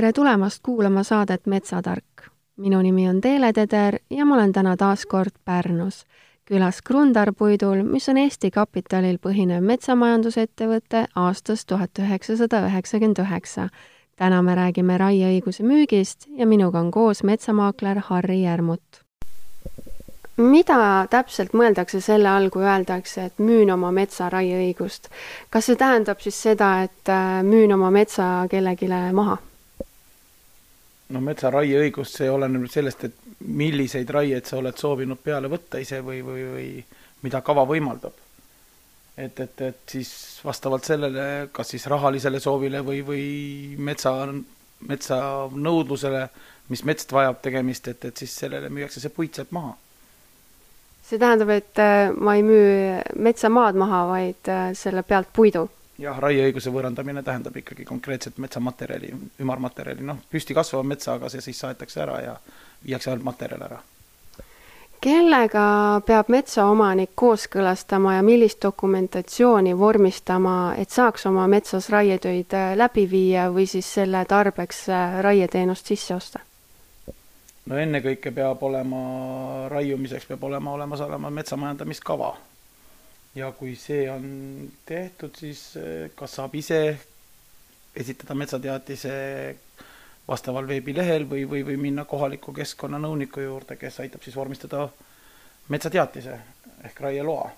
tere tulemast kuulama saadet Metsatark. minu nimi on Teele Teder ja ma olen täna taas kord Pärnus, külas Krundar puidul, mis on Eesti kapitalil põhinev metsamajandusettevõte aastast tuhat üheksasada üheksakümmend üheksa. täna me räägime raieõiguse müügist ja minuga on koos metsamaakler Harri Järmut. mida täpselt mõeldakse selle all, kui öeldakse, et müün oma metsa raieõigust? kas see tähendab siis seda, et äh, müün oma metsa kellelegi maha? No metsa raieõigus, see oleneb nüüd sellest, et milliseid raieid sa oled soovinud peale võtta ise või, või, või mida kava võimaldab. et, et, et siis vastavalt sellele, kas siis rahalisele soovile või, või metsa, metsa nõudlusele, mis metsast vajab tegemist, et, et siis sellele müüakse see puit sealt maha. see tähendab, et äh, ma ei müü metsamaad maha, vaid äh, selle pealt puidu jah, raieõiguse võõrandamine tähendab ikkagi konkreetset metsamaterjali, ümarmaterjali, noh, püsti kasvava metsaga see siis saetakse ära ja viiakse ainult materjal ära. kellega peab metsaomanik kooskõlastama ja millist dokumentatsiooni vormistama, et saaks oma metsas raietöid äh, läbi viia või siis selle tarbeks äh, raieteenust sisse osta? no ennekõike peab olema, raiumiseks peab olema olemas olema metsamajandamiskava ja kui see on tehtud, siis eh, kas saab ise esitada metsateatise vastaval veebilehel või, või, või minna kohaliku keskkonnanõuniku juurde, kes aitab siis vormistada metsateatise ehk raieloa.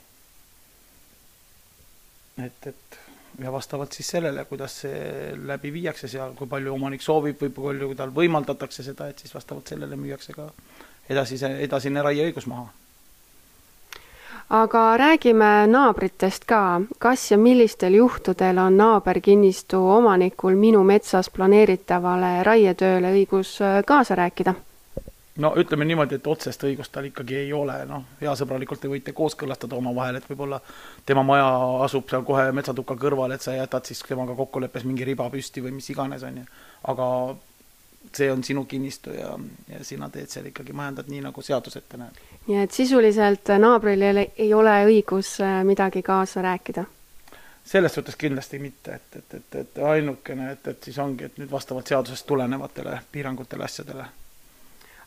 et, et ja vastavalt siis sellele, kuidas see läbi viiakse seal, kui palju omanik soovib või kui palju tal võimaldatakse seda, et siis vastavalt sellele müüakse ka edasise, edasine raieõigus maha aga räägime naabritest ka. kas ja millistel juhtudel on naaberkinnistu omanikul minu metsas planeeritavale raietööle õigus äh, kaasa rääkida? no ütleme niimoodi, et otsest õigust tal ikkagi ei ole, noh, heasõbralikult te võite kooskõlastada omavahel, et võib-olla tema maja asub seal kohe metsatuka kõrval, et sa jätad siis temaga kokkuleppes mingi riba püsti või mis iganes, on ju. aga see on sinu kinnistu ja, ja sina teed seal ikkagi, majandad nii, nagu seadus ette näeb. nii et sisuliselt naabril ei, ole õigus äh, midagi kaasa rääkida? selles suhtes kindlasti mitte, et, et, et, et ainukene, et, et siis ongi, et nüüd vastavalt seadusest tulenevatele piirangutele, asjadele.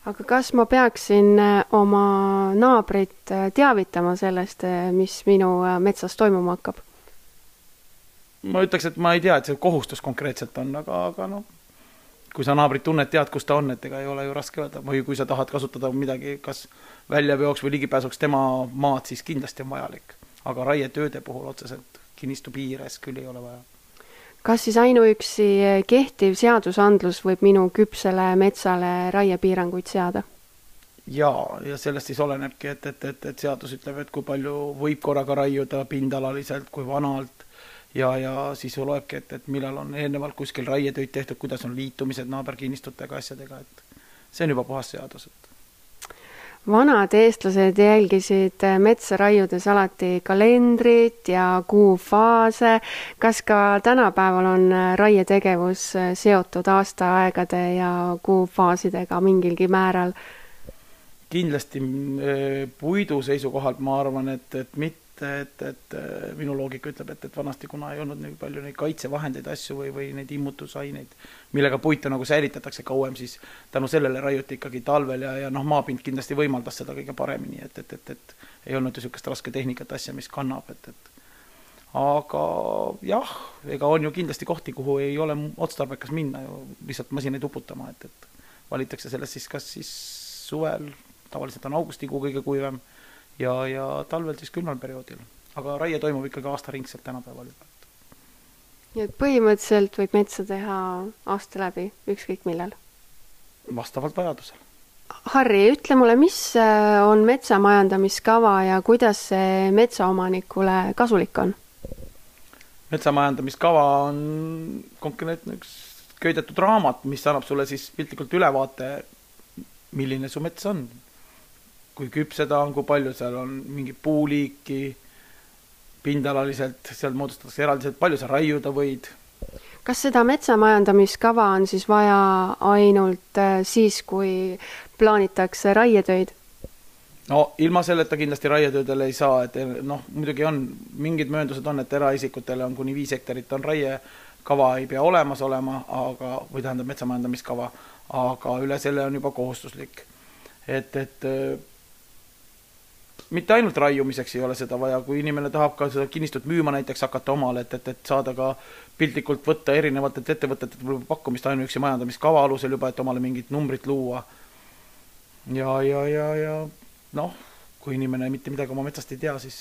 aga kas ma peaksin äh, oma naabrit äh, teavitama sellest, mis minu metsas toimuma hakkab? ma ütleks, et ma ei tea, et see kohustus konkreetselt on, aga, aga noh, kui sa naabrit tunned, tead, kus ta on, et ega ei ole ju raske öelda või kui sa tahad kasutada midagi, kas väljaveoks või ligipääsuks tema maad, siis kindlasti on vajalik. aga raietööde puhul otseselt kinnistu piires küll ei ole vaja. kas siis ainuüksi kehtiv seadusandlus võib minu küpsele metsale raiepiiranguid seada? jaa, ja sellest siis olenebki, et, et, et, et seadus ütleb, et kui palju võib korraga raiuda pindalaliselt, kui vanalt, ja, ja siis loebki, et, et millal on eelnevalt kuskil raietöid tehtud, kuidas on liitumised naaberkinnistutega, asjadega, et see on juba puhas seadus, et vanad eestlased jälgisid metsa raiudes alati kalendrit ja kuufaase. kas ka tänapäeval on raietegevus seotud aastaaegade ja kuufaasidega mingilgi määral? kindlasti eh, puidu seisukohalt ma arvan, et, et mitte et, et minu loogika ütleb, et, et vanasti, kuna ei olnud nii palju neid kaitsevahendeid, asju või, või neid immutusaineid, millega puitu nagu säilitatakse kauem, siis tänu sellele raiuti ikkagi talvel ja, ja noh, maapind kindlasti võimaldas seda kõige paremini, et, et, et, et ei olnud ju niisugust raske tehnikat, asja, mis kannab, et, et aga jah, ega on ju kindlasti kohti, kuhu ei ole otstarbekas minna ju lihtsalt masinaid uputama, et, et valitakse sellest siis kas siis suvel, tavaliselt on augustikuu kõige kuivam ja, ja talvel siis külmal perioodil. aga raie toimub ikkagi aastaringselt tänapäeval juba. nii et põhimõtteliselt võib metsa teha aasta läbi, ükskõik millal? vastavalt vajadusel. Harri, ütle mulle, mis äh, on metsamajandamiskava ja kuidas see metsaomanikule kasulik on? metsamajandamiskava on konkreetne üks köidetud raamat, mis annab sulle siis piltlikult ülevaate, milline su mets on kui küpse ta on, kui palju seal on mingit puuliiki, pindalaliselt, seal moodustatakse eraldiselt, palju sa raiuda võid. kas seda metsamajandamiskava on siis vaja ainult äh, siis, kui plaanitakse raietöid? no ilma selleta kindlasti raietöödel ei saa, et noh, muidugi on, mingid mööndused on, et eraisikutele on kuni viis hektarit on raie kava ei pea olemas olema, aga, või tähendab metsamajandamiskava, aga üle selle on juba kohustuslik. et, et mitte ainult raiumiseks ei ole seda vaja, kui inimene tahab ka seda kinnistut müüma näiteks hakata omale, et, et, et saada ka piltlikult võtta erinevatelt ettevõtetelt pakkumist ainuüksi majandamiskava alusel juba, et omale mingit numbrit luua. ja, ja, ja, ja noh, kui inimene mitte midagi oma metsast ei tea, siis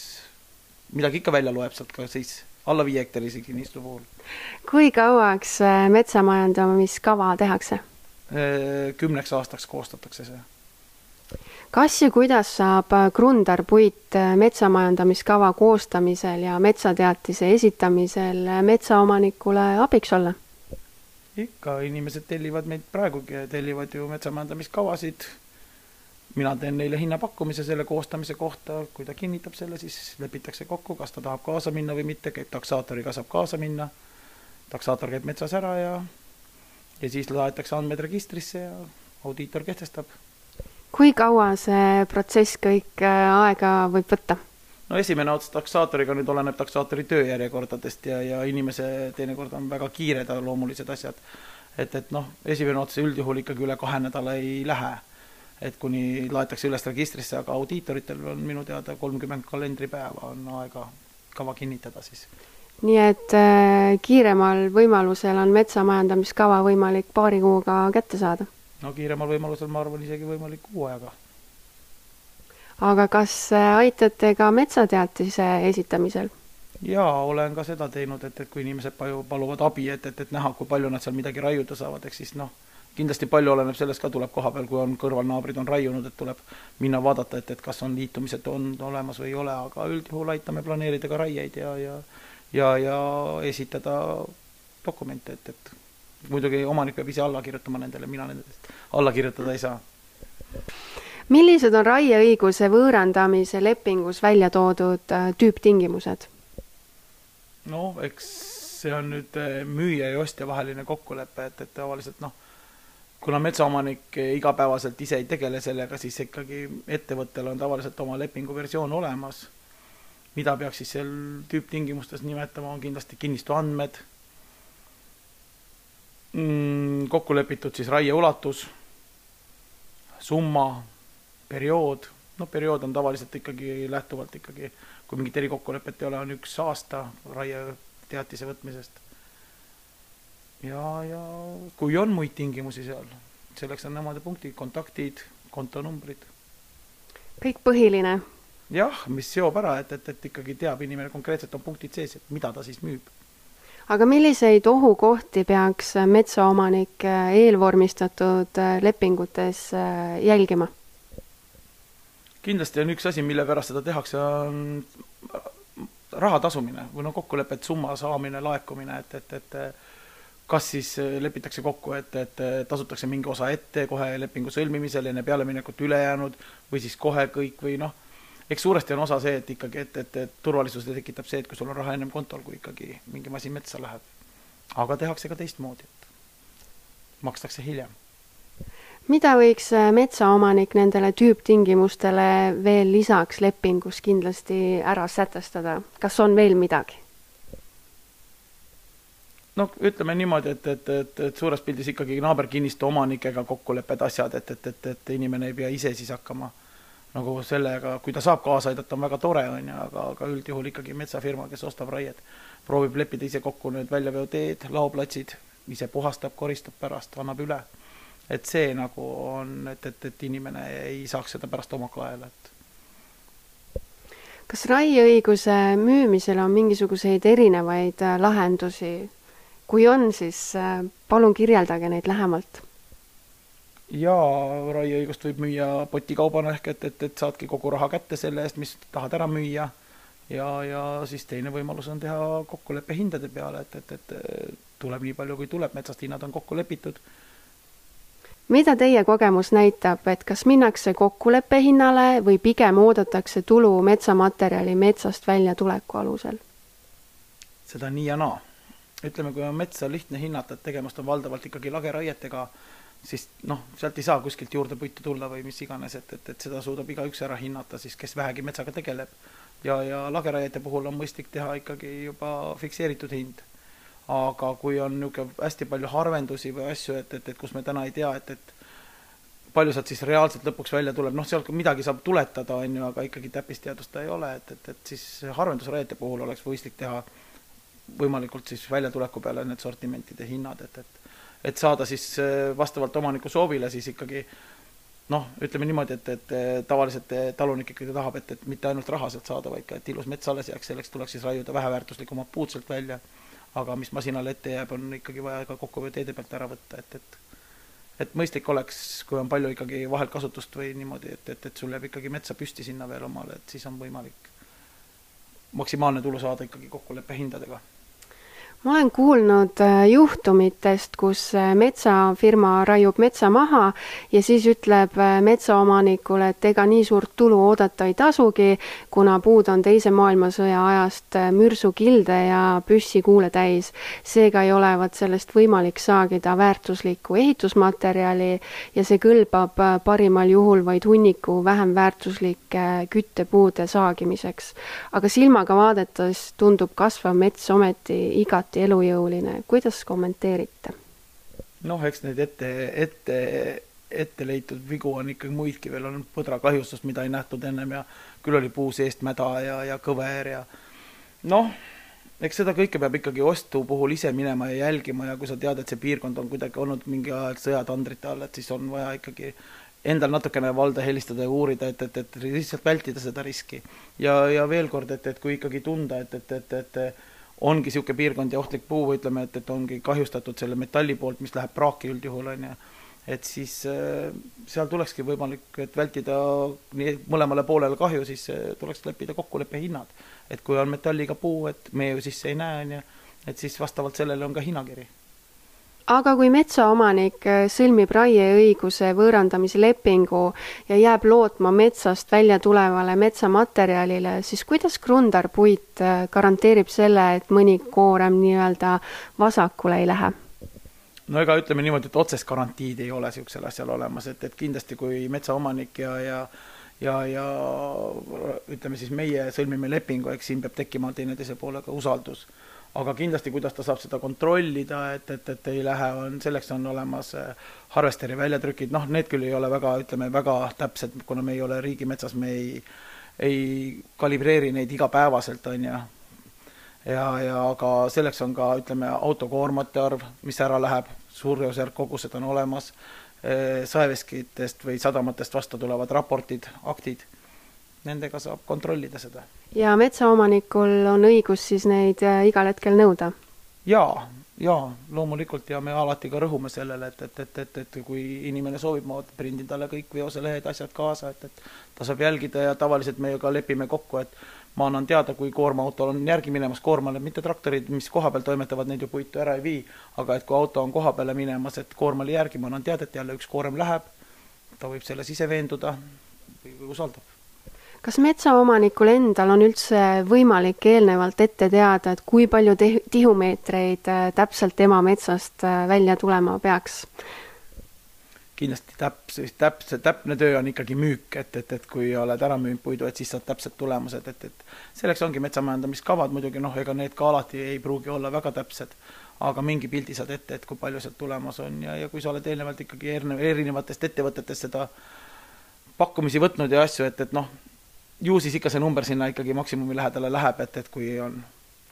midagi ikka välja loeb sealt ka siis alla viie hektarise kinnistu puhul. kui kauaks äh, metsamajandamiskava tehakse? Äh, kümneks aastaks koostatakse see kas ja kuidas saab Krundar Puit metsamajandamiskava koostamisel ja metsateatise esitamisel metsaomanikule abiks olla? ikka, inimesed tellivad meid praegugi, tellivad ju metsamajandamiskavasid. mina teen neile hinnapakkumise selle koostamise kohta, kui ta kinnitab selle, siis lepitakse kokku, kas ta tahab kaasa minna või mitte, käib taksaatoriga, saab kaasa minna. taksaator käib metsas ära ja, ja siis laetakse andmed registrisse ja audiitor kehtestab kui kaua see protsess kõik äh, aega võib võtta? no esimene ots taksaatoriga nüüd oleneb taksaatori tööjärjekordadest ja, ja inimese teinekord on väga kiired loomulised asjad. et, et noh, esimene ots üldjuhul ikkagi üle kahe nädala ei lähe. et kuni laetakse üles registrisse, aga audiitoritel on minu teada kolmkümmend kalendripäeva on aega kava kinnitada siis. nii et äh, kiiremal võimalusel on metsamajandamiskava võimalik paari kuuga kätte saada no kiiremal võimalusel ma arvan isegi võimalik kuu ajaga. aga kas äh, aitate ka metsateatise esitamisel? jaa, olen ka seda teinud, et, et kui inimesed palju paluvad abi, et, et, et näha, kui palju nad seal midagi raiuda saavad, ehk siis noh, kindlasti palju oleneb sellest ka, tuleb koha peal, kui on kõrvalnaabrid on raiunud, et tuleb minna vaadata, et, et kas on liitumised on olemas või ei ole, aga üldjuhul aitame planeerida ka raieid ja, ja ja, ja esitada dokumente, et, et muidugi omanik peab ise alla kirjutama nendele, mina nendest alla kirjutada ei saa. millised on raieõiguse võõrandamise lepingus välja toodud äh, tüüptingimused? no eks see on nüüd äh, müüja ja ostja vaheline kokkulepe, et, et tavaliselt noh, kuna metsaomanik igapäevaselt ise ei tegele sellega, siis ikkagi ettevõttel on tavaliselt oma lepingu versioon olemas. mida peaks siis seal tüüptingimustes nimetama, on kindlasti kinnistu andmed mm, kokku lepitud siis raie ulatus, summa, periood, noh, periood on tavaliselt ikkagi lähtuvalt ikkagi, kui mingit erikokkulepet ei ole, on üks aasta raieteatise võtmisest. ja, ja kui on muid tingimusi seal, selleks on nemad punktid, kontaktid, kontonumbrid. kõik põhiline? jah, mis seob ära, et, et, et ikkagi teab inimene konkreetselt, on punktid sees, et mida ta siis müüb aga milliseid ohukohti peaks metsaomanik eelvormistatud lepingutes äh, jälgima? kindlasti on üks asi, mille pärast seda tehakse, on raha tasumine või noh, kokkulepet summa saamine, laekumine, et, et, et kas siis lepitakse kokku, et, et tasutakse mingi osa ette kohe lepingu sõlmimisel, enne pealeminekut ülejäänud või siis kohe kõik või noh eks suuresti on osa see, et ikkagi, et, et, et turvalisuse tekitab see, et kui sul on raha ennem kontol, kui ikkagi mingi masin metsa läheb. aga tehakse ka teistmoodi, et makstakse hiljem. mida võiks äh, metsaomanik nendele tüüptingimustele veel lisaks lepingus kindlasti ära sätestada, kas on veel midagi? no ütleme niimoodi, et, et, et, et suures pildis ikkagi naaberkinnistu omanikega kokkulepped, asjad, et, et, et, et inimene ei pea ise siis hakkama nagu sellega, kui ta saab kaasa aidata, on väga tore, on ju, aga, aga üldjuhul ikkagi metsafirma, kes ostab raiet, proovib leppida ise kokku need väljaveoteed, laoplatsid, ise puhastab, koristab pärast, annab üle. et see nagu on, et, et, et inimene ei saaks seda pärast oma kaela, et kas raieõiguse müümisel on mingisuguseid erinevaid äh, lahendusi? kui on, siis äh, palun kirjeldage neid lähemalt jaa, raieõigust võib müüa potikaubana ehk et, et, et saadki kogu raha kätte selle eest, mis tahad ära müüa. ja, ja siis teine võimalus on teha kokkulepe hindade peale, et, et, et tuleb nii palju, kui tuleb, metsast hinnad on kokku lepitud. mida teie kogemus näitab, et kas minnakse kokkuleppe hinnale või pigem oodatakse tulu metsamaterjali metsast väljatuleku alusel? seda nii ja naa. ütleme, kui on metsa lihtne hinnata, et tegemist on valdavalt ikkagi lageraietega siis noh, sealt ei saa kuskilt juurde puitu tulla või mis iganes, et, et, et seda suudab igaüks ära hinnata siis, kes vähegi metsaga tegeleb. ja, ja lageraiete puhul on mõistlik teha ikkagi juba fikseeritud hind. aga kui on niisugune hästi palju harvendusi või asju, et, et, et kus me täna ei tea, et, et palju sealt siis reaalselt lõpuks välja tuleb, noh, sealt midagi saab tuletada, on ju, aga ikkagi täppisteadust ta ei ole, et, et, et siis harvendusraiete puhul oleks mõistlik teha võimalikult siis väljatuleku peale need sortimentide hinnad, et, et et saada siis äh, vastavalt omaniku soovile siis ikkagi noh, ütleme niimoodi, et, et tavaliselt talunik ikkagi tahab, et, et mitte ainult raha sealt saada, vaid ka, et ilus mets alles jääks, selleks tuleks siis raiuda väheväärtuslikumad puud sealt välja. aga mis masinale ette jääb, on ikkagi vaja ka kokku teede pealt ära võtta, et, et et mõistlik oleks, kui on palju ikkagi vahelt kasutust või niimoodi, et, et, et sul jääb ikkagi metsa püsti sinna veel omale, et siis on võimalik maksimaalne tulu saada ikkagi kokkuleppe hindadega ma olen kuulnud äh, juhtumitest, kus äh, metsafirma raiub metsa maha ja siis ütleb äh, metsaomanikule, et ega nii suurt tulu oodata ei tasugi, kuna puud on Teise maailmasõja ajast mürsukilde ja püssikuule täis. seega ei olevat sellest võimalik saagida väärtuslikku ehitusmaterjali ja see kõlbab parimal juhul vaid hunniku vähem väärtuslike küttepuude saagimiseks. aga silmaga vaadates tundub kasvav mets ometi igati igati elujõuline, kuidas kommenteerite? noh, eks neid ette, ette, ette leitud vigu on ikkagi muidki veel, on põdrakahjustust, mida ei nähtud ennem ja küll oli puu seest mäda ja, ja kõver ja noh, eks seda kõike peab ikkagi ostu puhul ise minema ja jälgima ja kui sa tead, et see piirkond on kuidagi olnud mingi aeg sõjatandrite all, et siis on vaja ikkagi endal natukene valda helistada ja uurida, et, et, et lihtsalt vältida seda riski. ja, ja veel kord, et, et kui ikkagi tunda, et, et, et, et ongi niisugune piirkond ja ohtlik puu, ütleme, et, et ongi kahjustatud selle metalli poolt, mis läheb praaki üldjuhul, on ju, et siis äh, seal tulekski võimalik, et vältida nii mõlemale poolele kahju, siis äh, tuleks leppida kokkuleppe hinnad. et kui on metalliga puu, et me ju sisse ei näe, on ju, et siis vastavalt sellele on ka hinnakiri aga kui metsaomanik äh, sõlmib raieõiguse võõrandamise lepingu ja jääb lootma metsast välja tulevale metsamaterjalile, siis kuidas Krundar puit äh, garanteerib selle, et mõni koorem nii-öelda vasakule ei lähe? no ega ütleme niimoodi, et otsest garantiid ei ole niisugusel asjal olemas, et, et kindlasti kui metsaomanik ja, ja ja, ja ütleme siis meie sõlmime lepingu, eks siin peab tekkima teineteise poolega usaldus aga kindlasti, kuidas ta saab seda kontrollida, et, et, et ei lähe, on, selleks on olemas äh, harvesteri väljatrükid, noh, need küll ei ole väga, ütleme, väga täpsed, kuna me ei ole riigimetsas, me ei, ei kalibreeri neid igapäevaselt, on ju. ja, ja aga selleks on ka, ütleme, autokoormate arv, mis ära läheb, suurusjärk kogused on olemas, äh, saeveskitest või sadamatest vastu tulevad raportid, aktid nendega saab kontrollida seda. ja metsaomanikul on õigus siis neid äh, igal hetkel nõuda? jaa, jaa, loomulikult ja me alati ka rõhume sellele, et, et, et, et, et kui inimene soovib, ma prindin talle kõik veoselehed, asjad kaasa, et, et ta saab jälgida ja tavaliselt me ju ka lepime kokku, et ma annan teada, kui koormaautol on järgi minemas koormale, mitte traktorid, mis koha peal toimetavad, neid ju puitu ära ei vii, aga et kui auto on koha peale minemas, et koormale järgi, ma annan teada, et jälle üks koorem läheb, ta võib selles ise veenduda või usaldab kas metsaomanikul endal on üldse võimalik eelnevalt ette teada, et kui palju te-, tihumeetreid äh, täpselt tema metsast äh, välja tulema peaks? kindlasti täpse, täpse, täpne töö on ikkagi müük, et, et, et kui oled ära müünud puidu, et siis saad täpsed tulemused, et, et selleks ongi metsamajandamiskavad, muidugi noh, ega need ka alati ei pruugi olla väga täpsed, aga mingi pildi saad ette, et kui palju sealt tulemas on ja, ja kui sa oled eelnevalt ikkagi erinev, erinevatest ettevõtetest seda pakkumisi võtnud ja asju, et, et noh, ju siis ikka see number sinna ikkagi maksimumi lähedale läheb, et, et kui on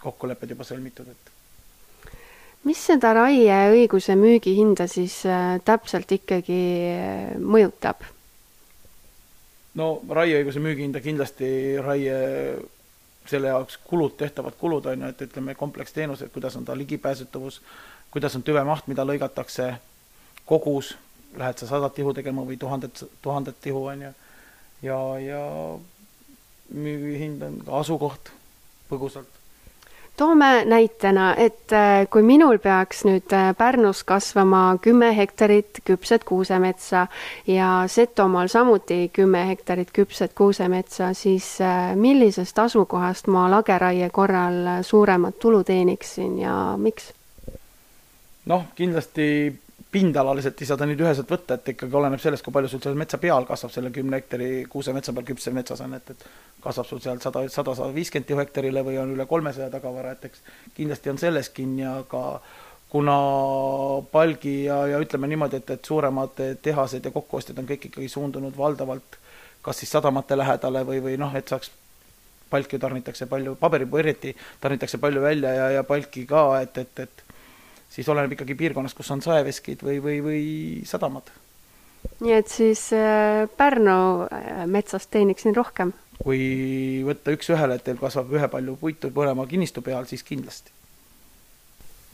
kokkulepped juba sõlmitud, et mis seda raieõiguse müügihinda siis äh, täpselt ikkagi äh, mõjutab? no raieõiguse müügihinda kindlasti raie, selle jaoks kulud, tehtavad kulud on ju, et ütleme, kompleksteenused, kuidas on ta ligipääsetavus, kuidas on tüvemaht, mida lõigatakse, kogus, lähed sa sadat tihu tegema või tuhandet, tuhandet tihu on ju, ja, ja müügihind on ka asukoht põgusalt. toome näitena, et äh, kui minul peaks nüüd äh, Pärnus kasvama kümme hektarit küpset kuusemetsa ja Setomaal samuti kümme hektarit küpset kuusemetsa, siis äh, millisest asukohast ma lageraie korral suuremat tulu teeniksin ja miks? noh, kindlasti pindalaliselt ei saa ta nüüd üheselt võtta, et ikkagi oleneb sellest, kui palju sul seal metsa peal kasvab, selle kümne hektari kuusemetsa peal küpsev metsas on, et, et kasvab sul seal sada, sada, sada viiskümmend tihuhektarile või on üle kolmesaja tagavara, et eks kindlasti on selles kinni, aga kuna palgi ja, ja ütleme niimoodi, et, et suuremad tehased ja kokkuostjad on kõik ikkagi suundunud valdavalt kas siis sadamate lähedale või, või noh, et saaks palki tarnitakse palju, paberipuu eriti tarnitakse palju välja ja, ja palki ka, et, et, et siis oleneb ikkagi piirkonnast, kus on saeveskid või, või, või sadamad. nii et siis äh, Pärnu äh, metsast teeniksin rohkem? kui võtta üks-ühele, et teil kasvab ühepalju puitu põlema kinnistu peal, siis kindlasti.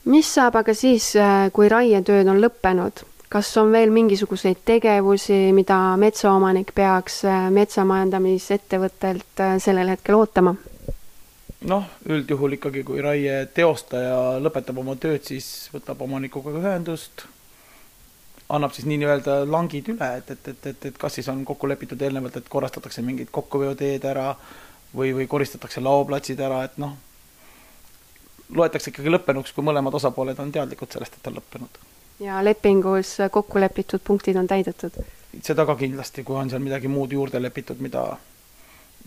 mis saab aga siis, äh, kui raietööd on lõppenud? kas on veel mingisuguseid tegevusi, mida metsaomanik peaks metsamajandamisettevõttelt sellel hetkel ootama? Noh, üldjuhul ikkagi, kui raie teostaja lõpetab oma tööd, siis võtab omanikuga ühendust, annab siis nii-öelda langid üle, et, et, et, et, et kas siis on kokku lepitud eelnevalt, et korrastatakse mingid kokkuveoteed ära või, või koristatakse laoplatsid ära, et noh, loetakse ikkagi lõppenuks, kui mõlemad osapooled on teadlikud sellest, et on lõppenud. ja lepingus kokku lepitud punktid on täidetud? seda ka kindlasti, kui on seal midagi muud juurde lepitud, mida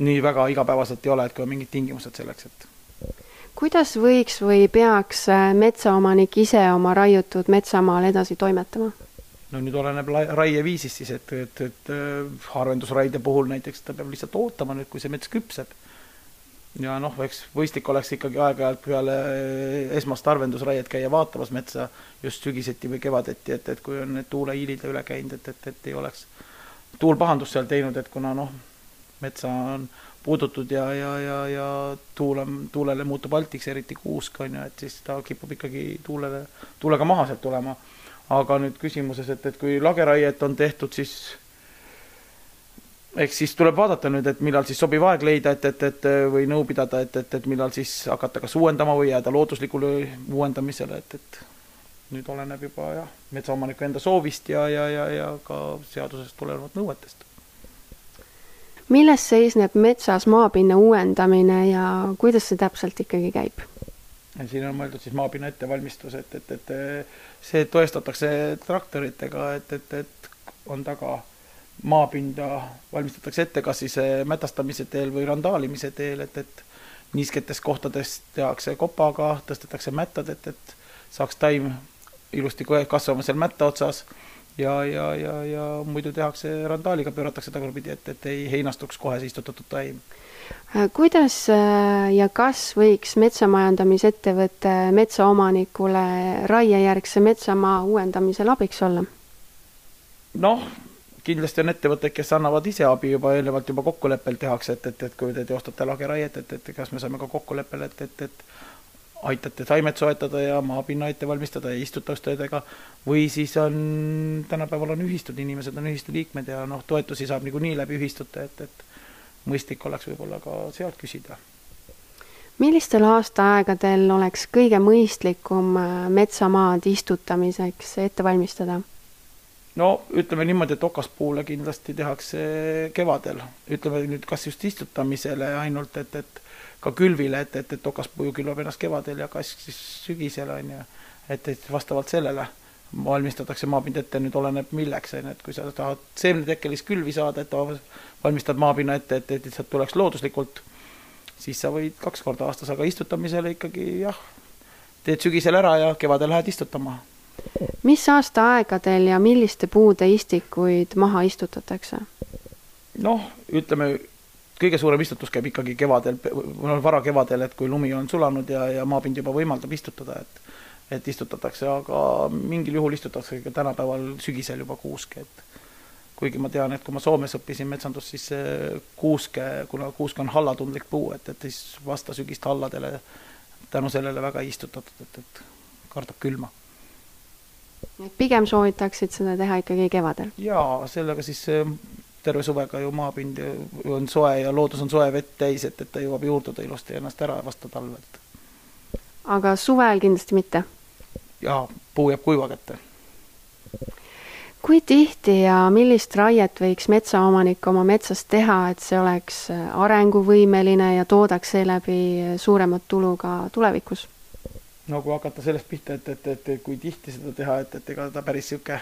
nii väga igapäevaselt ei ole, et kui on mingid tingimused selleks, et kuidas võiks või peaks äh, metsaomanik ise oma raiutud metsamaal edasi toimetama? no nüüd oleneb raieviisist siis, et, et, et äh, harvendusraide puhul näiteks ta peab lihtsalt ootama nüüd, kui see mets küpseb. ja noh, eks mõistlik oleks ikkagi aeg-ajalt peale äh, esmast harvendusraiet käia vaatamas metsa just sügiseti või kevadeti, et, et kui on need tuuleiilid üle käinud, et, et, et ei oleks tuul pahandust seal teinud, et kuna noh, metsa on puudutud ja, ja, ja, ja tuul on, tuulele muutub altiks, eriti kuusk on ju, et siis ta kipub ikkagi tuulele, tuulega maha sealt tulema. aga nüüd küsimuses, et, et kui lageraiet on tehtud, siis eks siis tuleb vaadata nüüd, et millal siis sobiv aeg leida, et, et, et või nõu pidada, et, et, et millal siis hakata kas uuendama või jääda looduslikule uuendamisele, et, et nüüd oleneb juba jah, metsaomaniku enda soovist ja, ja, ja, ja ka seadusest tulenevat nõuetest milles seisneb metsas maapinna uuendamine ja kuidas see täpselt ikkagi käib? siin on mõeldud siis maapinna ettevalmistus, et, et, et see tõestatakse traktoritega, et, et, et on taga maapinda valmistatakse ette kas siis eh, mätastamise teel või randaalimise teel, et, et niisketes kohtades tehakse kopaga, tõstetakse mättad, et, et saaks taim ilusti kasvama seal mätta otsas ja, ja, ja, ja muidu tehakse randaaliga, pööratakse tagurpidi, et, et ei heinastuks kohe see istutatud taim. Äh, kuidas äh, ja kas võiks metsamajandamisettevõte metsaomanikule raiejärgse metsamaa uuendamisel abiks olla? noh, kindlasti on ettevõtteid, kes annavad ise abi juba eelnevalt juba kokkuleppel tehakse, et, et, et kui te teostate lageraiet, et, et kas me saame ka kokkuleppele, et, et, et aitate taimed soetada ja maapinna ette valmistada ja istutustöödega, või siis on, tänapäeval on ühistud, inimesed on ühistu liikmed ja noh, toetusi saab niikuinii läbi ühistute, et, et mõistlik oleks võib-olla ka sealt küsida. millistel aastaaegadel oleks kõige mõistlikum äh, metsamaad istutamiseks ette valmistada? no ütleme niimoodi, et okaspuule kindlasti tehakse kevadel, ütleme nüüd kas just istutamisele ainult, et, et ka külvile, et, et, et okaspuu ju külvab ennast kevadel ja kask siis sügisel, on ju. et, et vastavalt sellele valmistatakse maapind ette, nüüd oleneb milleks, on ju, et kui sa tahad seemnetekkelist külvi saada, et valmistad maapinna ette, et, et lihtsalt tuleks looduslikult, siis sa võid kaks korda aastas, aga istutamisele ikkagi jah, teed sügisel ära ja kevadel lähed istutama. mis aastaaegadel ja milliste puude istikuid maha istutatakse? noh, ütleme kõige suurem istutus käib ikkagi kevadel, varakevadel, et kui lumi on sulanud ja, ja maapind juba võimaldab istutada, et et istutatakse, aga mingil juhul istutatakse ka tänapäeval sügisel juba kuuske, et kuigi ma tean, et kui ma Soomes õppisin metsandust, siis kuuske, kuna kuusk on hallatundlik puu, et, et siis vasta sügist halladele tänu sellele väga ei istutatud, et, et kardab külma. et pigem soovitaksid seda teha ikkagi kevadel? jaa, sellega siis terve suvega ju maapind on soe ja loodus on soe vett täis, et, et ta jõuab juurduda ilusti ennast ära vastu talvelt. aga suvel kindlasti mitte? jaa, puu jääb kuiva kätte. kui tihti ja millist raiet võiks metsaomanik oma metsas teha, et see oleks arenguvõimeline ja toodaks seeläbi suuremat tulu ka tulevikus? no kui hakata sellest pihta, et, et, et kui tihti seda teha, et, et ega ta päris niisugune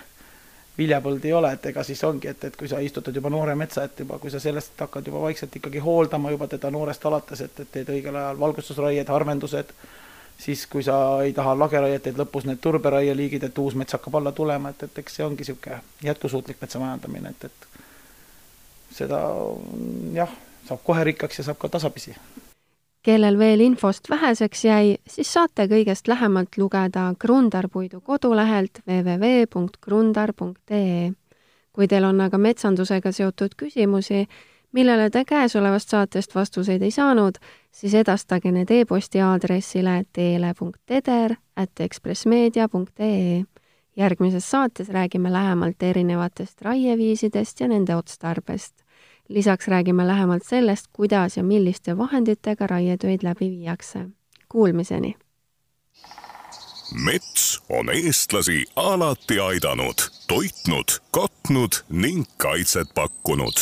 viljapõld ei ole, et ega siis ongi, et, et kui sa istutad juba noore metsa, et juba, kui sa sellest hakkad juba vaikselt ikkagi hooldama juba teda noorest alates, et, et teed õigel ajal valgustusraied, harvendused, siis kui sa ei taha lageraiet, teed lõpus need turberaieliigid, et uus mets hakkab alla tulema, et, et eks see ongi niisugune jätkusuutlik metsamajandamine, et, et seda jah, saab kohe rikkaks ja saab ka tasapisi kellel veel infost väheseks jäi, siis saate kõigest lähemalt lugeda Krundar-puidu kodulehelt www.krundar.ee. kui teil on aga metsandusega seotud küsimusi, millele te käesolevast saatest vastuseid ei saanud, siis edastage need e-posti aadressile teele.teder at ekspressmeedia.ee. järgmises saates räägime lähemalt erinevatest raieviisidest ja nende otstarbest lisaks räägime lähemalt sellest, kuidas ja milliste vahenditega raietöid läbi viiakse. Kuulmiseni! mets on eestlasi alati aidanud, toitnud, katnud ning kaitset pakkunud.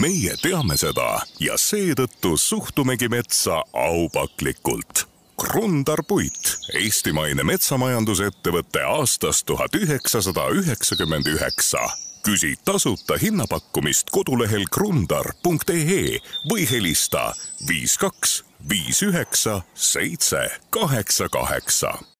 meie teame seda ja seetõttu suhtumegi metsa aupaklikult. Krundar Puit, eestimaine metsamajandusettevõte aastast tuhat üheksasada üheksakümmend üheksa küsi tasuta hinnapakkumist kodulehel krundar.ee või helista viis kaks viis üheksa seitse kaheksa kaheksa